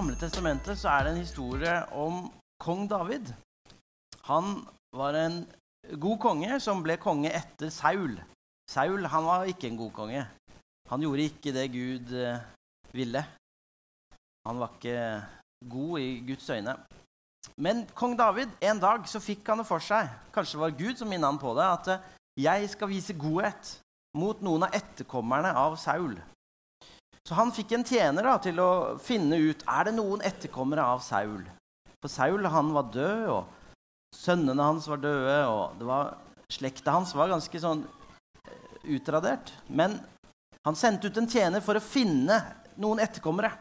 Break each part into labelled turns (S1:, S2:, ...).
S1: Gamle testamentet så er det en historie om kong David. Han var en god konge som ble konge etter Saul. Saul han var ikke en god konge. Han gjorde ikke det Gud eh, ville. Han var ikke god i Guds øyne. Men kong David, en dag så fikk han det for seg, kanskje det var Gud som minnet han på det, at eh, jeg skal vise godhet mot noen av etterkommerne av Saul. Så han fikk en tjener da, til å finne ut er det noen etterkommere av Saul. For Saul han var død, og sønnene hans var døde, og var, slekta hans var ganske sånn eh, utradert. Men han sendte ut en tjener for å finne noen etterkommere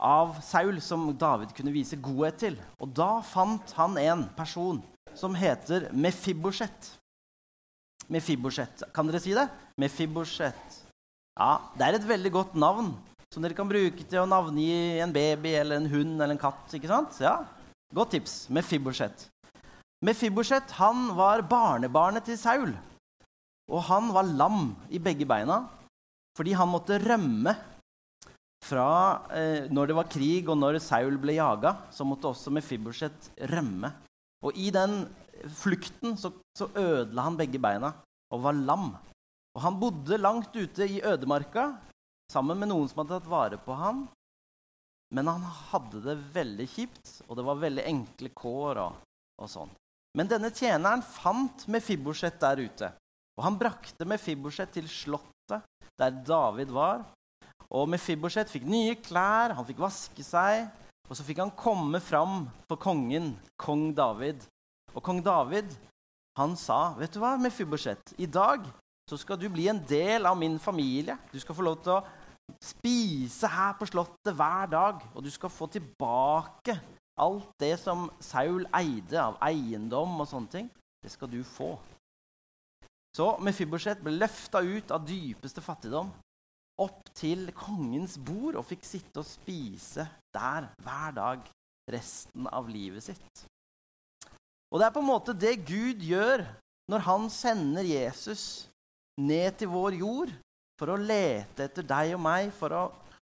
S1: av Saul som David kunne vise godhet til. Og da fant han en person som heter Mefibosjet. Mefibosjet. Kan dere si det? Mefibosjet. Ja, Det er et veldig godt navn som dere kan bruke til å navngi en baby eller en hund eller en katt. ikke sant? Ja, Godt tips. Mefibosjet. Mefibosjet han var barnebarnet til Saul. Og han var lam i begge beina fordi han måtte rømme fra eh, når det var krig, og når Saul ble jaga, så måtte også Mefibosjet rømme. Og i den flukten så, så ødela han begge beina og var lam. Og han bodde langt ute i ødemarka sammen med noen som hadde tatt vare på han. Men han hadde det veldig kjipt, og det var veldig enkle kår. og, og sånn. Men denne tjeneren fant Mefibosjet der ute. Og han brakte Mefibosjet til slottet der David var, og Mefibosjet fikk nye klær, han fikk vaske seg. Og så fikk han komme fram for kongen, kong David. Og kong David han sa, 'Vet du hva, Mefibosjet, i dag så skal du bli en del av min familie.' 'Du skal få lov til å spise her på slottet hver dag.' 'Og du skal få tilbake alt det som Saul eide av eiendom og sånne ting.' 'Det skal du få.' Så Mefibosjet ble løfta ut av dypeste fattigdom opp til kongens bord og fikk sitte og spise der hver dag resten av livet sitt. Og det er på en måte det Gud gjør når han sender Jesus ned til vår jord for å lete etter deg og meg, for å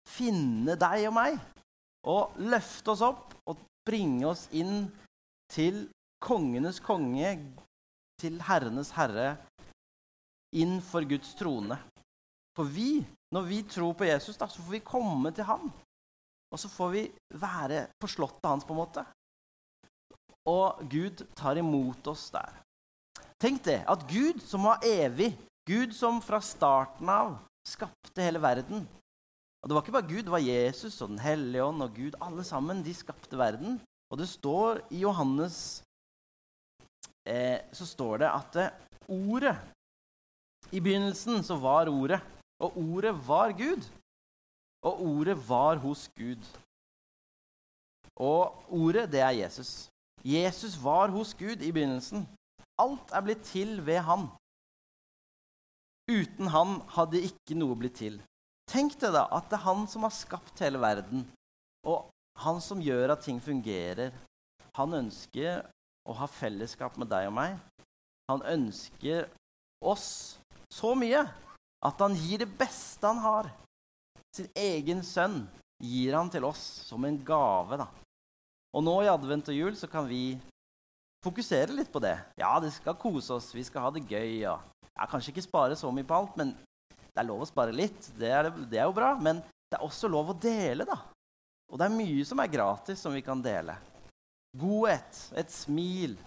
S1: finne deg og meg. Og løfte oss opp og bringe oss inn til kongenes konge, til herrenes herre, inn for Guds trone. For vi når vi tror på Jesus, da, så får vi komme til ham. Og så får vi være på slottet hans, på en måte. Og Gud tar imot oss der. Tenk det, at Gud som var evig, Gud som fra starten av skapte hele verden Og det var ikke bare Gud, det var Jesus og Den hellige ånd og Gud. Alle sammen, de skapte verden. Og det står i Johannes eh, så står det at eh, ordet I begynnelsen så var ordet. Og ordet var Gud. Og ordet var hos Gud. Og ordet, det er Jesus. Jesus var hos Gud i begynnelsen. Alt er blitt til ved han. Uten han hadde ikke noe blitt til. Tenk deg da at det er han som har skapt hele verden, og han som gjør at ting fungerer. Han ønsker å ha fellesskap med deg og meg. Han ønsker oss så mye at han gir det beste han har. Sin egen sønn gir han til oss som en gave. da. Og nå i advent og jul så kan vi fokusere litt på det. Ja, det skal kose oss, vi skal ha det gøy. Og, ja, kanskje ikke spare så mye på alt, men det er lov å spare litt. Det er, det er jo bra. Men det er også lov å dele, da. Og det er mye som er gratis, som vi kan dele. Godhet, et smil,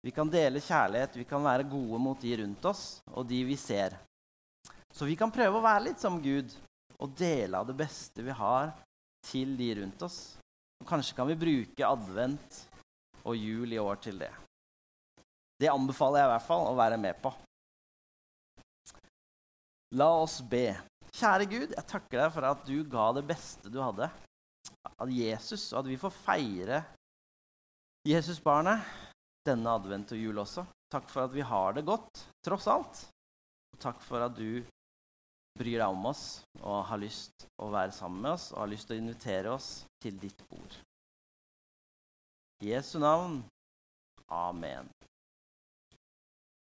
S1: vi kan dele kjærlighet, vi kan være gode mot de rundt oss og de vi ser. Så vi kan prøve å være litt som Gud og dele av det beste vi har, til de rundt oss. Og kanskje kan vi bruke advent og jul i år til det. Det anbefaler jeg i hvert fall å være med på. La oss be. Kjære Gud, jeg takker deg for at du ga det beste du hadde av Jesus, og at vi får feire Jesusbarnet denne advent og jul også. Takk for at vi har det godt, tross alt. Og takk for at du bryr deg om oss og har lyst å være sammen med oss og har lyst å invitere oss til ditt bord. I Jesu navn. Amen.